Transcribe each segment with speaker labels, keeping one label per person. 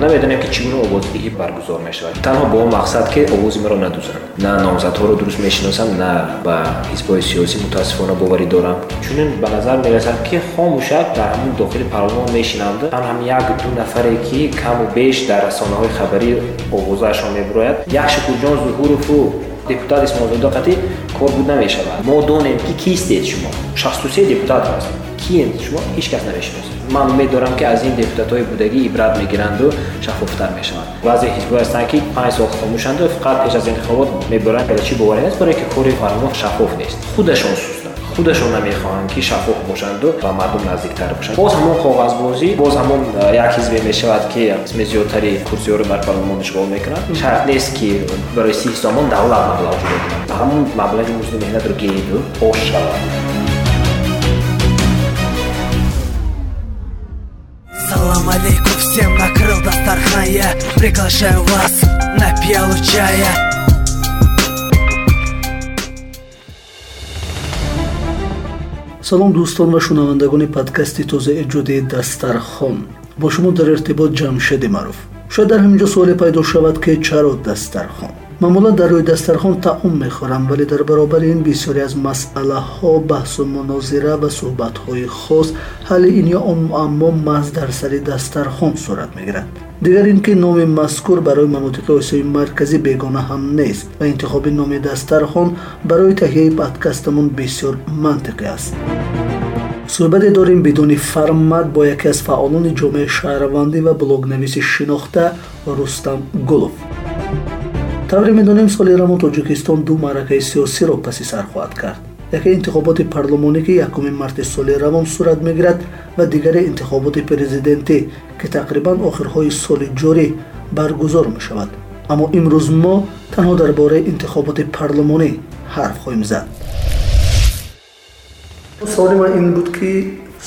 Speaker 1: намедонем ки чӣ гуна овоздиҳӣ баргузор мешавад. Танҳо бо он мақсад ки овози маро надузанд на номзадҳоро дуруст мешиносам на ба ҳизбҳои сиёсӣ мутаассифона боварӣ дорам. Чунин ба назар мерасад ки хомӯшак дар ҳамин дохили парлумон мешинамда танҳам як ду нафаре ки каму беш дар расонаҳои хабарӣ овозаашон мебурояд як шукурҷон зуҳурову депутат исмоилзода қатӣ корбуд намешавад. Мо донем ки кистед шумо? шахсту се депутат ҳаст киен? Шумо ҳеҷ кас намешиносед ман умед дорам ки аз ин депутатҳои будагӣ ибрат мегиранду шаффофтар мешаванд баъзе ҳизбҳо ҳастанд ки панҷ сол хомӯшанду фақат пеш аз интихобот мебаранд ки чӣ боварӣ аст? Барое ки кори фармон шаффоф нест. Худашон сустанд худашон намехоҳанд ки шаффоф бошанду ба мардум наздиктар бошанд. Боз ҳамон коғазбозӣ боз ҳамон як ҳизбе мешавад ки қисми зиёдтари курсиёро дар парлумон ишғол мекунад шарт нест ки барои сиҳ сомон давлат маблағ ҷудо кунад ҳамон маблағи музди меҳнатро гирду ош шавад
Speaker 2: Приглашаю вас на пиалу чая.
Speaker 3: Салом дӯстон ва шунавандагони подкасти тозаэҷодии дастархон бо шумо дар иртибот ҷамшеди маъруф. Шояд дар ҳамин ҷо суоле пайдо шавад ки чаро дастархон маъмулан дар рӯи дастархон таом мехӯрам вале дар баробари ин бисёре аз масъалаҳо баҳсу мунозира ва суҳбатҳои хос ҳалли ин ё он муаммо маҳз дар сари дастархон сурат мегирад. Дигар ин ки номи мазкур барои мамлакати осиёи марказӣ бегона ҳам нест ва интихоби номи дастархон барои таҳияи подкастамон бисёр мантиқӣ аст. Суҳбате дорем бидуни формат бо яке аз фаъолони ҷомеаи шаҳравандӣ ва блогнависи шинохта рустам гулов тавре медонем соли равон тоҷикистон ду маъракаи сиёсиро паси сар хоҳад кард. Яке интихоботи парлумонӣ ки якуми марти соли равон сурат мегирад ва дигаре интихоботи президентӣ ки тақрибан охирҳои соли ҷорӣ баргузор мешавад. Аммо имрӯз мо танҳо дар бораи интихоботи парлумонӣ ҳарф хоҳем зад. Суоли ман ин буд ки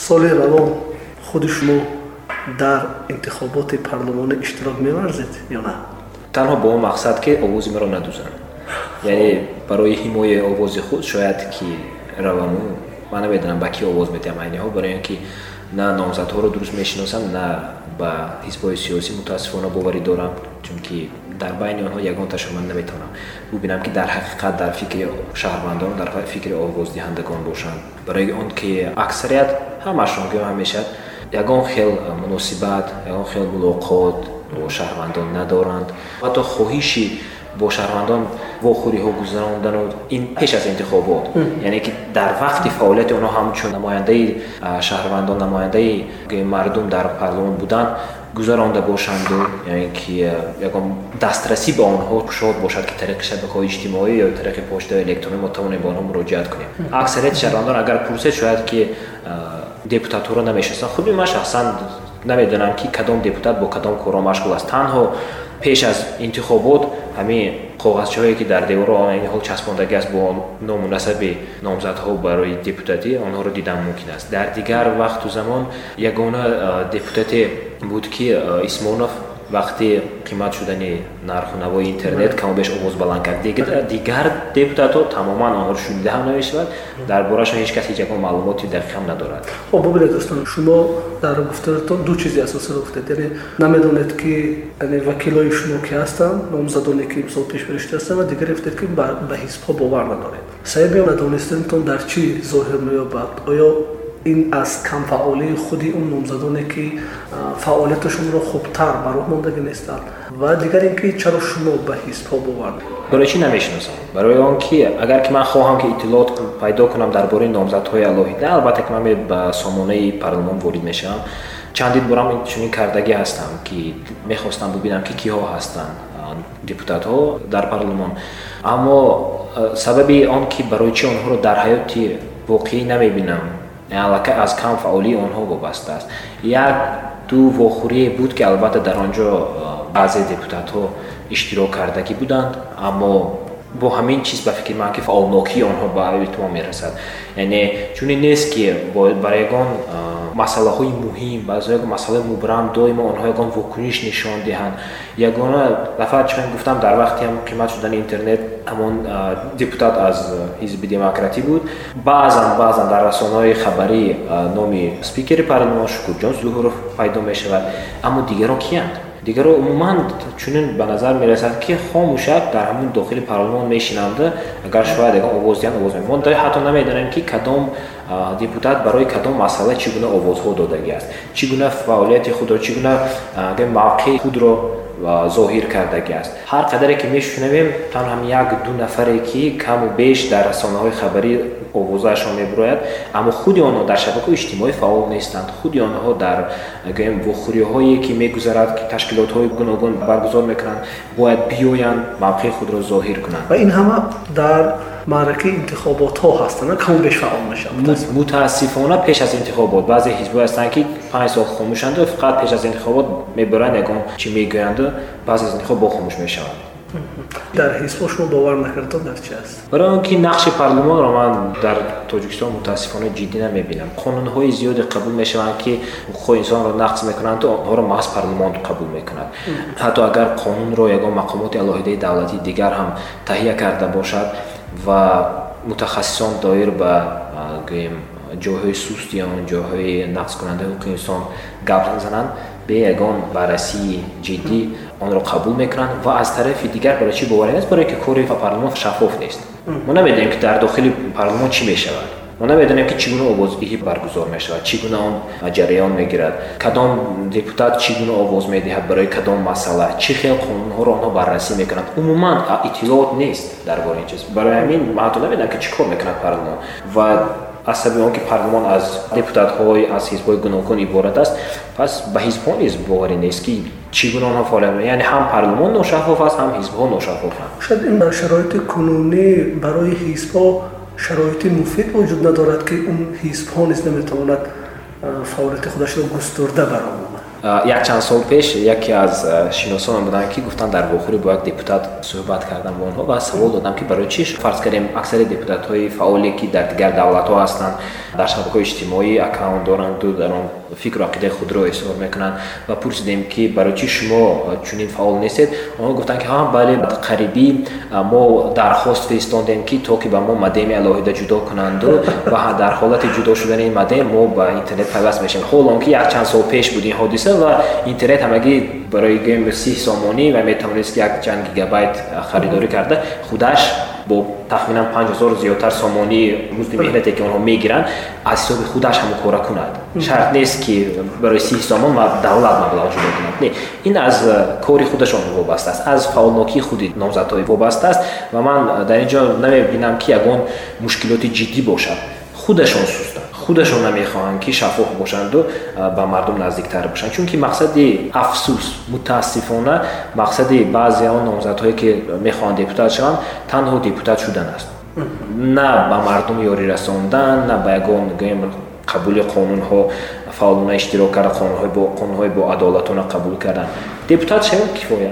Speaker 3: соли равон худи шумо дар интихоботи парлумонӣ иштирок меварзед ё на
Speaker 1: танҳо бо он мақсад ки овози маро надузанд яъне барои ҳимояи овози худ шояд ки равану ман намедонам ба ки овоз медиҳам айниҳо барои он ки на номзадҳоро дуруст мешиносам на ба ҳизбҳои сиёсӣ мутаассифона боварӣ дорам чунки дар байни онҳо ягонташро ман наметавонам. Бубинам ки дар ҳақиқат дар фикри шаҳрвандон дар фикри овоздиҳандагон бошанд. Барои он ки аксарият ҳамашон гӯям ҳамеша ягон хел муносибат ягон хел мулоқот бо шаҳрвандон надоранд ҳатто хоҳиши бо шаҳрвандон вохӯриҳо гузарондану ин пеш аз интихобот яъне ки дар вақти фаъолияти онҳо ҳамчун намояндаи шаҳрвандон намояндаи мардум дар парлумон буданд гузаронда бошанду яъне ки ягон дастрасӣ ба онҳо кушод бошад ки тариқи шабакаҳои иҷтимоӣ ё тариқи почтаи электронӣ мо тавонем ба онҳо муроҷиат кунем аксарияти шаҳрвандон агар пурсед шояд ки депутатҳоро намешиносанд хуби ман шахсан намедонам ки кадом депутат бо кадом корро машғул аст. Танҳо пеш аз интихобот ҳамин коғазчаҳое ки дар деворо айни ҳол часпондагӣ аст бо ному насаби номзадҳо барои депутатӣ онҳоро дидан мумкин аст. Дар дигар вақту замон ягона депутате буд ки исмонов вақти қимат шудани нарху навои интернет камобеш овоз баланд кард. Дигар депутатҳо тамоман онҳоро шунида ҳам намешавад. Дар борашон ҳеҷ кас ҳеҷ ягон маълумоти дақиқам надорад.
Speaker 3: Хоб бубинед дӯстон шумо дар гуфтаратон ду чизи асосӣ гуфтед. Яъне намедонед ки вакилои шумо ки ҳастанд номзадоне ки имсол пешбаришта ҳастанд ва дигаре гуфтед ки ба ҳизбҳо бовар надоред. Сабаби надонистанатон дар чӣ зоҳир меёбад оё ин аз камфаъолии худи он номзадоне ки фаъолияташонро хубтар ба роҳ мондагӣ нестанд ва дигар ин ки чаро шумо ба ҳизбҳо бовар
Speaker 1: барои чӣ намешиносам? Барои он ки агар ки ман хоҳам ки иттилоот пайдо кунам дар бораи номзадҳои алоҳида албатта ки ман ба сомонаи парлумон ворид мешавам чандин борам чунин кардагӣ ҳастам ки мехостам бубинам ки киҳо ҳастанд депутатҳо дар парлумон аммо сабаби он ки барои чӣ онҳоро дар ҳаёти воқеӣ намебинам аллакай аз камфаъолии онҳо вобаста аст. Як ду вохӯрие буд ки албатта дар он ҷо баъзе депутатҳо иштирок кардагӣ буданд аммо бо ҳамин чиз ба фикри ман ки фаъолнокии онҳо ба эҳтимол мерасад. Яъне чунин нест ки бар ягон масъалаҳои муҳим баъзе масъалаи мубрам доимо онҳо ягон вокуниш нишон диҳанд. Ягона дафъа чихен гуфтам дар вақти ҳам қимат шудани интернет ҳамон депутат аз ҳизби демократӣ буд. Баъзан баъзан дар расонаҳои хабарӣ номи спикери парлумон шукурҷон зуҳуров пайдо мешавад. Аммо дигарон киянд дигаро умуман чунин ба назар мерасад ки хомӯшак дар ҳамун дохили парлумон мешинанда агар шояд ягон овоз диҳанд овоз мо ҳатто намедонем ки кадом депутат барои кадом масъала чӣ гуна овозҳо додагиаст чӣ гуна фаъолияти худро чӣ гуна мавқеи худро зоҳир кардагиаст. Ҳар қадаре ки мешунавем танҳо як ду нафаре ки каму беш дар расонаҳои хабарӣ овозаашон мебурояд аммо худи онҳо дар шабакаҳои иҷтимоӣ фаъол нестанд. Худи онҳо дар гӯем вохӯриҳое ки мегузарад ки ташкилотҳои гуногун баргузор мекунанд бояд биёянд мавқеи худро зоҳир кунанд.
Speaker 3: Ва ин ҳама дар маъракаи интихоботҳо ҳастанд каму беш фаъол мешаванд
Speaker 1: мутаассифона пеш аз интихобот баъзе ҳизбҳо ҳастанд ки панҷ сол хомӯшанду фақат пеш аз интихобот мебаранд ягон чӣ мегӯянду пас аз интихоб бо хомӯш мешаванд.
Speaker 3: Дар ҳизбҳо шумо бовар накардон дар чи аст?
Speaker 1: Барои он ки нақши парлумонро ман дар тоҷикистон мутаассифона ҷиддӣ намебинам. Қонунҳои зиёде қабул мешаванд ки ҳуқуқҳои инсонро нақс мекунанду онҳоро маҳз парлумон қабул мекунад. Ҳатто агар қонунро ягон мақомоти алоҳидаи давлати дигар ҳам таҳия карда бошад ва мутахассисон доир ба гӯем ҷойҳои суст ё ҷойҳои нақскунандаи ҳуқуқи инсон гап зананд бе ягон баррасии ҷиддӣ онро қабул мекунанд ва аз тарафи дигар барои чӣ боварӣ нест барое ки кори парлумон шаффоф нест мо намедонем ки дар дохили парлумон чӣ мешавад мо намедонем ки чӣ гуна овоздиҳӣ баргузор мешавад чӣ гуна он ҷараён мегирад. Кадом депутат чӣ гуна овоз медиҳад барои кадом масъала чӣ хел қонунҳоро онҳо баррасӣ мекунанд? Умуман иттилоот нест дар бораи ин чиз барои ҳамин ман ҳатто намедонам ки чӣ кор мекунад парлумон ва аз сабаби он ки парлумон аз депутатҳои аз ҳизбҳои гуногун иборат аст пас ба ҳизбҳо низ боварӣ нест ки чӣ гуна онҳо фаъолият яъне ҳам парлумон ношаффоф аст ҳам ҳизбҳо ношаффофанд
Speaker 3: шояд ин шароити кунунӣ барои ҳизбҳо шароити муфид вуҷуд надорад ки ун ҳизбҳо низ наметавонад фаъолияти худашро густурда баромад.
Speaker 1: Якчанд сол пеш яке аз шиносонам буданд ки гуфтанд дар вохӯрӣ бо як депутат суҳбат кардам бо онҳо ва савол додам ки барои чӣ фарз кардем аксари депутатҳои фаъоле ки дар дигар давлатҳо ҳастанд дар шабакаҳои иҷтимоӣ аккаунт доранду дар он фикру ақидаи худро изҳор мекунанд ва пурсидем ки барои чӣ шумо чунин фаъол нестед онҳо гуфтанд ки ҳа бале қарибӣ мо дархост фиристодем ки то ки ба мо модеми алоҳида ҷудо кунанду ва дар ҳолати ҷудо шудани ин модем мо ба интернет пайваст мешавем. Ҳол он ки якчанд сол пеш буд ин ҳодиса ва интернет ҳамагӣ барои гӯем си сомонӣ ва метавонист як чанд гигабайт харидорӣ карда. Худаш бо тахминан панҷҳазор зиёдтар сомонии музди меҳнате ки онҳо мегиранд аз ҳисоби худаш ҳамо кора кунад. Шарт нест ки барои си сомон давлат маблағ ҷудо кунад. Не ин аз кори худашон вобаста аст. Аз фаъолнокии худи номзадҳо вобаста аст ва ман дар ин ҷо намебинам ки ягон мушкилоти ҷиддӣ бошад. Худашон сустанд худашон намехоҳанд ки шаффоф бошанду ба мардум наздиктар бошанд. Чунки мақсади афсус мутаассифона мақсади баъзе он номзадҳое ки мехоҳанд депутат шаванд танҳо депутат шудан аст. На ба мардум ёрӣ расондан на ба ягон гӯем қабули қонунҳо фаъолона иштирок карда қонунҳои бо адолатона қабул кардан. Депутат шавед кифоя.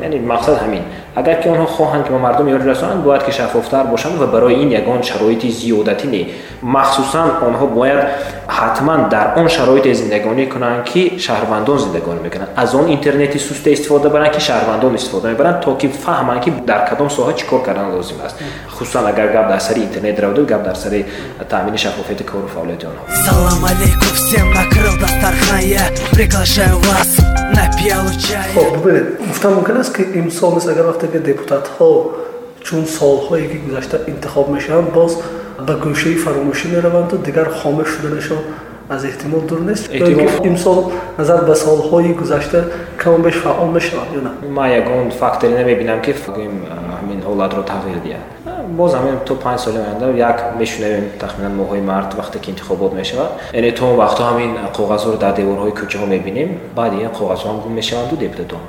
Speaker 1: Яъне мақсад ҳамин агар ки онҳо хоҳанд ки ба мардум ёрӣ расонанд бояд ки шаффофтар бошанд ва барои ин ягон шароити зиёдатӣ не махсусан онҳо бояд ҳатман дар он шароите зиндагонӣ кунанд ки шаҳрвандон зиндагонӣ мекунанд. Аз он интернети сусте истифода баранд ки шаҳрвандон истифода мебаранд то ки фаҳманд ки дар кадом соҳа чӣ кор кардан лозим аст. Хусусан агар гап дар сари интернет равду гап дар сари таъмини шаффофияти кору фаъолияти онҳо.
Speaker 2: Салом алейкум всем накрыл дастархан я приглашаю вас на пиалу чая
Speaker 3: хоб бубинед гуфтам мумкин аст ки имсол нест агар вақте ки депутатҳо чун солҳое ки гузашта интихоб мешаванд боз ба гӯшаи фаромӯшӣ мераванду дигар хомӯш шуданашон аз эҳтимол дур нест. Имсол назар ба солҳои гузашта камо беш фаъол мешаванд ё на?
Speaker 1: Ман ягон факторе намебинам ки ҳамин ҳолатро тағйир диҳад боз ҳамин то панҷ соли оянда як мешунавем тахминан моҳҳои март вақте ки интихобот мешавад. Яъне то вақтҳо ҳамин коғазҳоро дар деворҳои кӯчаҳо мебинем баъд ин коғазҳо ҳам гум мешаванду депутатон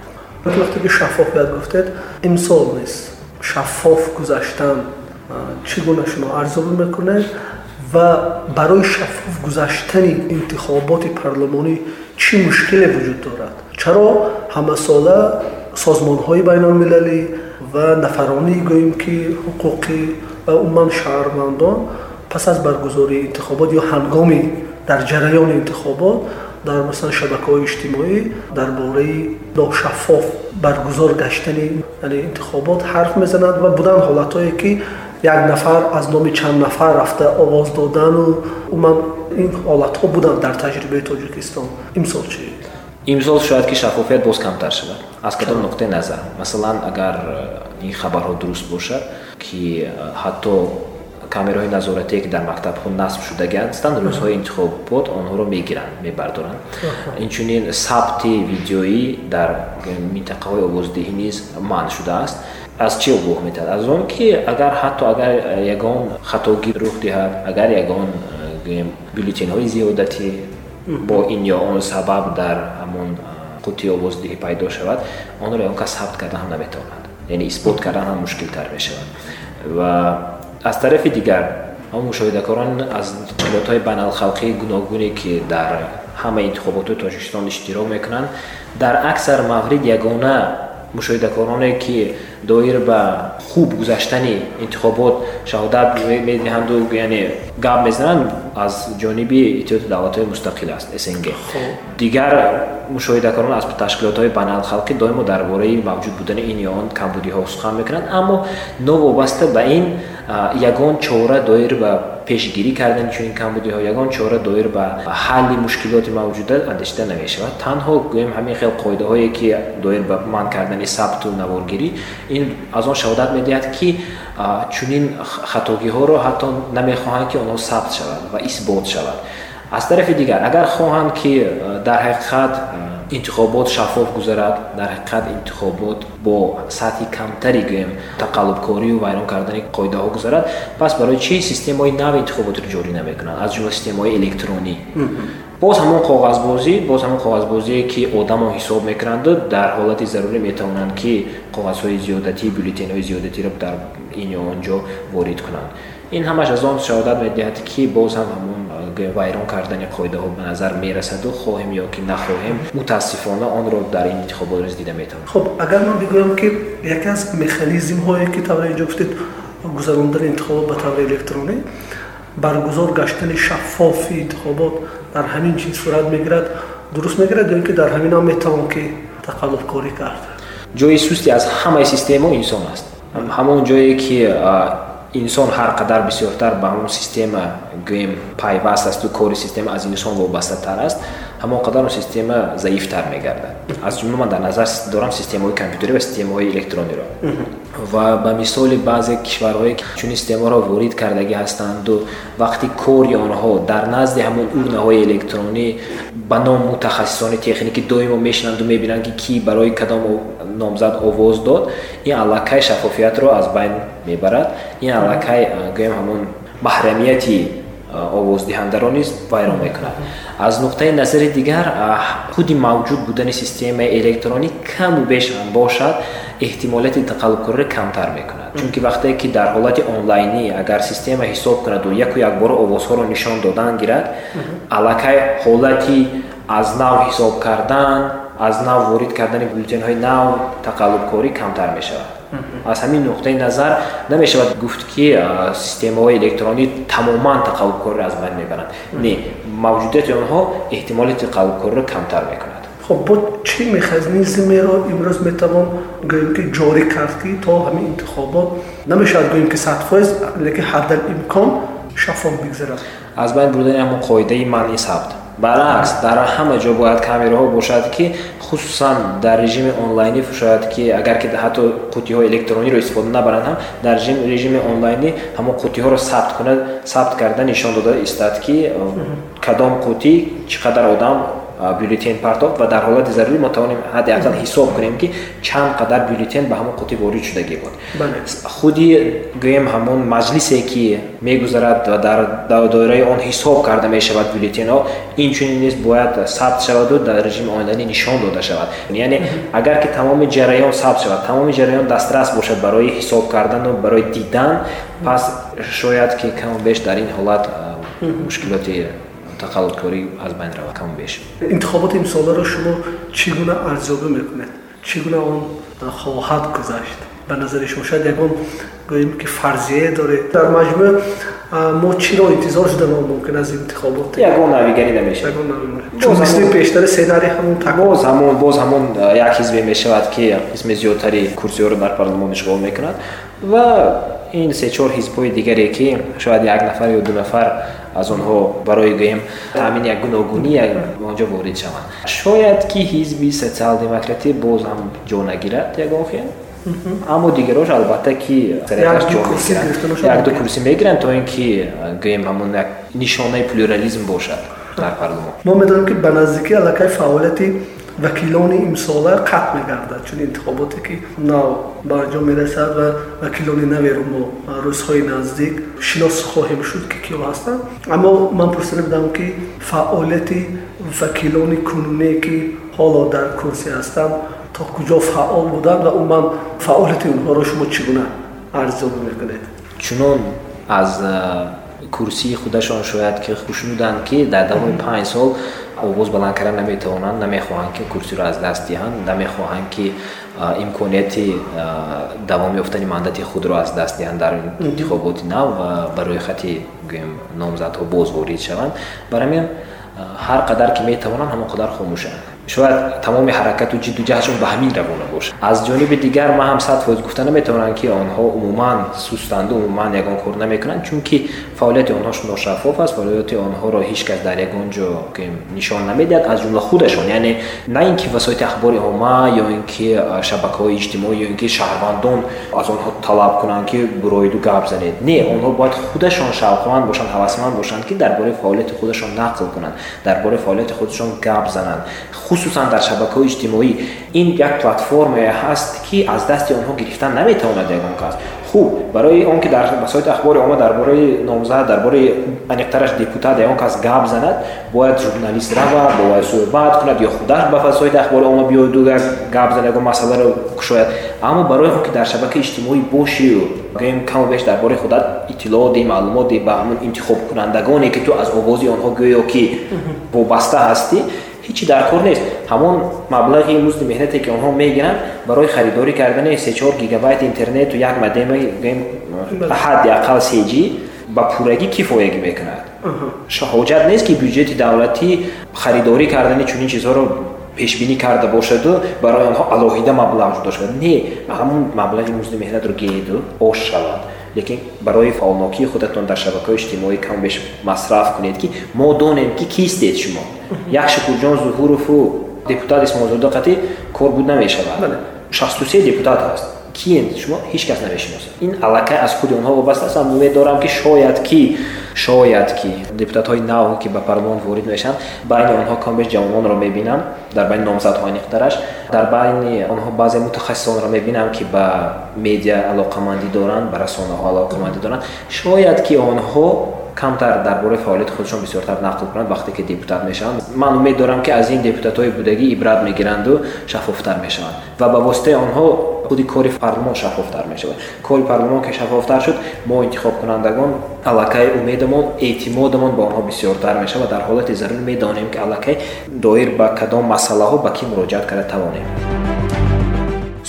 Speaker 3: вақте ки шаффофият гуфтед имсол нест шаффоф гузаштан чӣ гуна шумо арзуӣ мекунед? Ва барои шаффоф гузаштани интихоботи парлумонӣ чӣ мушкиле вуҷуд дорад? Чаро ҳамасола созмонҳои байналмилалӣ ва нафаронии гӯем ки ҳуқуқӣ ва умуман шаҳрвандон пас аз баргузории интихобот ё ҳангоми дар ҷараёни интихобот дар масалан шабакаҳои иҷтимоӣ дар бораи ношаффоф баргузор гаштани интихобот ҳарф мезананд ва буданд ҳолатҳое ки як нафар аз номи чанд нафар рафта овоз додану умуман ин ҳолатҳо буданд дар таҷрибаи тоҷикистон. Имсол чи
Speaker 1: имсол шояд ки шаффофият боз камтар шавад. Аз кадом нуқтаи назар. Масалан агар э, ин хабарҳо дуруст бошад ки э, ҳатто камераҳои назоратие ки дар мактабҳо насб шудагианд ҳастанд рӯзҳои интихобот онҳоро мегиранд мебардоранд. Инчунин сабти видеоӣ дар минтақаҳои овоздиҳӣ низ манъ шудааст. Аз чӣ огоҳ метавад аз он ки агар ҳатто агар ягон хатогӣ рух диҳад агар ягон бюллетенҳои зиёдатӣ бо ин ё он сабаб дар ҳамон қутии овоздиҳӣ пайдо шавад онро ягон кас сабт кардан ҳам наметавонад. Яъне исбот кардан ҳам мушкилтар мешавад. Ва аз тарафи дигар ҳамон мушоҳидакорон аз ташкилотҳои байналхалқии гуногуне ки дар ҳамаи интихоботҳои тоҷикистон иштирок мекунанд дар аксар маврид ягона мушоҳидакороне ки доир ба хуб гузаштани интихобот шаҳодат медиҳанду яъне гап мезананд аз ҷониби иттиҳоди давлатҳои мустақил аст снг. Дигар мушоҳидакорон аз ташкилотҳои байналхалқӣ доимо дар бораи мавҷуд будани ин ё он камбудиҳо сухан мекунанд аммо новобаста ба ин ягон чора доир ба пешгирӣ кардани чунин камбудиҳо ягон чора доир ба ҳалли мушкилоти мавҷуда андешида намешавад. Танҳо гӯем ҳамин хел қоидаҳое ки доир ба манъ кардани сабту наворгирӣ ин аз он шаҳодат медиҳад ки чунин хатогиҳоро ҳатто намехоҳанд ки онҳо сабт шавад ва исбот шавад аз тарафи дигар агар хоҳанд ки дар ҳақиқат интихобот шаффоф гузарад дар ҳақиқат интихобот бо сатҳи камтари гӯем тақаллубкорию вайрон кардани қоидаҳо гузарад пас барои чӣ системаҳои нави интихоботро ҷорӣ наметунанд аз ҷумла системаҳои электронӣ боз ҳамон коғазбозӣ боз ҳамон коғазбозие ки одамо ҳисоб мекунанду дар ҳолати зарурӣ метавонанд ки коғазҳои зиёдатӣ бюллетенҳои зиёдатиро дар ин ё он ҷо ворид кунанд ин ҳамаш аз он шаҳодат медиҳад ки боз ҳам ҳамон вайрон кардани қоидаҳо ба назар мерасаду хоҳем ё ки нахоҳем мутаассифона онро дар ин интихобот низ дида метавонем
Speaker 3: хуб агар ман бигӯям ки яке аз механизмҳое ки тавре инҷо гуфтед гузарондани интихобот ба таври электронӣ баргузор гаштани шаффофи интихобот дар ҳамин чин сурат мегирад дуруст мегирад ё ин ки дар ҳамин ҳам метавон ки тақаллубкорӣ кард.
Speaker 1: Ҷои сусти аз ҳамаи системао инсон аст. Ҳамон ҷое ки инсон ҳар қадар бисёртар ба ҳамон система гӯем пайваст асту кори система аз инсон вобастатар аст. Ҳамон қадар он система заифтар мегардад. Аз ҷумла ман дар назар дорам системаҳои компютерӣ ва системаҳои электрониро. Ва ба мисоли баъзе кишварҳое ки чунин системаро ворид кардагӣ ҳастанду вақти кори онҳо дар назди ҳамон урнаҳои электронӣ ба ном мутахассисони техникӣ доимо мешинанду мебинанд ки кӣ барои кадом номзад овоз дод. Ин аллакай шаффофиятро аз байн мебарад. Ин аллакай гӯем ҳамон маҳрамияти овоздиҳандаро низ вайрон мекунад. Аз нуқтаи назари дигар худи мавҷуд будани системаи электронӣ каму беш бошад эҳтимолияти тақаллубкориро камтар мекунад. Чунки вақте ки дар ҳолати онлайнӣ агар система ҳисоб кунаду яку якбора овозҳоро нишон додан гирад аллакай ҳолати аз нав ҳисоб кардан аз нав ворид кардани бюллетенҳои нав тақаллубкорӣ камтар мешавад. Аз ҳамин нуқтаи назар намешавад гуфт ки системаҳои электронӣ тамоман тақаллубкориро аз байн мебаранд. Не мавҷудияти онҳо эҳтимоли тақаллубкориро камтар мекунад.
Speaker 3: Хоб бо чӣ механизмеро имрӯз метавон гӯем ки ҷорӣ кард ки то ҳамин интихобот намешавад гӯем ки садфоиз лекин ҳаддалимкон шаффоф бигзарад
Speaker 1: аз байн бурдани ҳамон қоидаи манъи сабт баръакс дар ҳама ҷо бояд камераҳо бошад ки хусусан дар режими онлайнӣ шояд ки агар ки ҳатто қутиҳои электрониро истифода набаранд ҳам дар режими онлайнӣ ҳамон қутиҳоро сабт кунад сабт карда нишон дода истад ки кадом қутӣ чӣ қадар одам бюллетен партофт ва дар ҳолати зарурӣ мо тавонем ҳадди ақал ҳисоб кунем ки чанд қадар бюллетен ба ҳамон қутӣ ворид шудагӣ буд. Худи гӯем ҳамон маҷлисе ки мегузарад ва дар доираи он ҳисоб карда мешавад бюллетенҳо инчунин низ бояд сабт шаваду дар режими оянданӣ нишон дода шавад. Яъне агар ки тамоми ҷараён сабт шавад тамоми ҷараён дастрас бошад барои ҳисоб кардану барои дидан пас шояд ки каму беш дар ин ҳолат мушкилоти тақаллубкорӣ аз байн равад. Каму беш.
Speaker 3: Интихоботи имсоларо шумо чӣ гуна арзёбӣ мекунед? Чӣ гуна он хоҳад гузашт? Ба назари шумо шояд ягон гӯем ки фарзие доред. Дар маҷмӯъ мо чиро интизор шуда мо мумкин аст интихобот
Speaker 1: ягон навигарӣ намешавад.
Speaker 3: Чун мисли пештари сенари ҳамон
Speaker 1: боз ҳамон боз ҳамон як ҳизбе мешавад ки қисми зиёдтари курсиҳоро дар парлумон ишғол мекунад ва ин се чор ҳизбҳои дигаре ки шояд як нафар ё ду нафар аз онҳо барои гӯем таъмини як гуногунӣ онҷо ворид шаванд. Шояд ки ҳизби социал демократӣ боз ҳам ҷо нагирад ягон хел аммо дигарош албатта ки якду курсӣ мегиранд. то ин ки гӯем ҳамон як нишонаи плюрализм бошад дар парлумон
Speaker 3: мо медонем ки ба наздикӣ аллакай фаъолияти вакилони имсола қатъ мегардад чун интихоботе ки нав ба анҷом мерасад ва вакилони наверо мо рӯзҳои наздик шинос хоҳем шуд ки киё ҳастанд. Аммо ман пурсида будам ки фаъолияти вакилони кунуние ки ҳоло дар курсӣ ҳастанд то куҷо фаъол буданд ва умуман фаъолияти онҳоро шумо чӣ гуна арзёбӣ мекунед?
Speaker 1: Чунон аз курсии худашон шояд ки хушнуданд ки дар давоми панҷ сол овоз баланд кардан наметавонанд намехоҳанд ки курсиро аз даст диҳанд намехоҳанд ки имконияти давом ёфтани мандати худро аз даст диҳанд дар интихоботи нав ва ба рӯйхати гӯем номзадҳо боз ворид шаванд. Бар ҳамин ҳар қадар ки метавонанд ҳамон қадар хомӯшанд шояд тамоми ҳаракату ҷидду ҷаҳдшон ба ҳамин равона бошад аз ҷониби дигар ман ҳам сад фоиз гуфта наметавонам ки онҳо умуман сустанду умуман ягон кор намекунанд чунки фаъолияти онҳош ношаффоф аст фаъолияти онҳоро ҳеҷ кас дар ягон ҷо нишон намедиҳад аз ҷумла худашон яъне на ин ки васоити ахбори омма ё ин ки шабакаҳои иҷтимоӣ ё ин ки шаҳрвандон аз онҳо талаб кунанд ки буроиду гап занед не онҳо бояд худашон шавқманд бошанд ҳавасманд бошанд ки дар бораи фаъолияти худашон нақл кунанд дар бораи фаъолияти худашон гап зананд хусусан дар шабакаҳои иҷтимоӣ. Ин як платформае ҳаст ки аз дасти онҳо гирифтан наметавонад ягон кас. Хуб барои он ки дар басоити ахбори омма дар бораи номзад дар бораи аниқтараш депутат ягон кас гап занад бояд журналист равад бо вай суҳбат кунад ё худаш ба басоити ахбори омма биёду гап занад ягон масъаларо кушояд. Аммо барои он ки дар шабакаи иҷтимоӣ бошию гӯем каму беш дар бораи худат иттилоот ди маълумот ди ба ҳамон интихобкунандагоне ки ту аз овози онҳо гӯё ки вобаста ҳастӣ ҳечи дар кор нест. ҳамон маблағи музди меҳнате ки онҳо мегиранд барои харидорӣ кардани сечор гигабайт интернету як модемаи ҳадди ақал сеҷи ба пуррагӣ кифоягӣ мекунад. Ҳоҷат нест ки бюҷети давлатӣ харидорӣ кардани чунин чизҳоро пешбинӣ карда бошаду барои онҳо алоҳида маблағ ҷудо шавад. Не ҳамон маблағи музди меҳнатро гирду ош шавад. лекин барои фаъолнокии худатон дар шабакаҳои иҷтимоӣ кам беш масраф кунед ки мо донем ки кистед шумо як шукурҷон зуҳурову депутат исмоилзода қатӣ кор буд намешавад. Шасту се депутат ҳаст киенд шумо ҳеҷ кас намешиносад ин аллакай аз худи онҳо вобаста аст. Умед дорам ки шояд ки шояд ки депутатҳои нав ки ба парлумон ворид мешаванд байни онҳо камбеш ҷавононро мебинам дар байни номзадҳо аниқтараш дар байни онҳо баъзе мутахассисонро мебинам ки ба медиа алоқамандӣ доранд ба расонаҳо алоқамандӣ доранд. Шояд ки онҳо камтар дар бораи фаъолияти худшон бисёртар нақл кунанд вақте ки депутат мешаванд. ман умед дорам ки аз ин депутатҳои будагӣ ибрат мегиранду шаффофтар мешаванд ва ба воситаи онҳо худи кори парлумон шаффофтар мешавад кори парлумон ки шаффофтар шуд мо интихобкунандагон аллакай умедамон эътимодамон ба онҳо бисёртар мешавад дар ҳолати зарур медонем ки аллакай доир ба кадом масъалаҳо ба кӣ муроҷиат карда тавонем.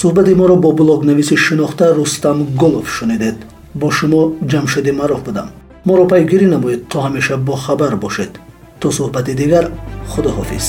Speaker 3: Суҳбати моро бо блогнависи шинохта рустам гулов шунидед. Бо шумо ҷамшиди мароф будам моро пайгирӣ намоед то ҳамеша бохабар бошед. То суҳбати дигар худоҳофиз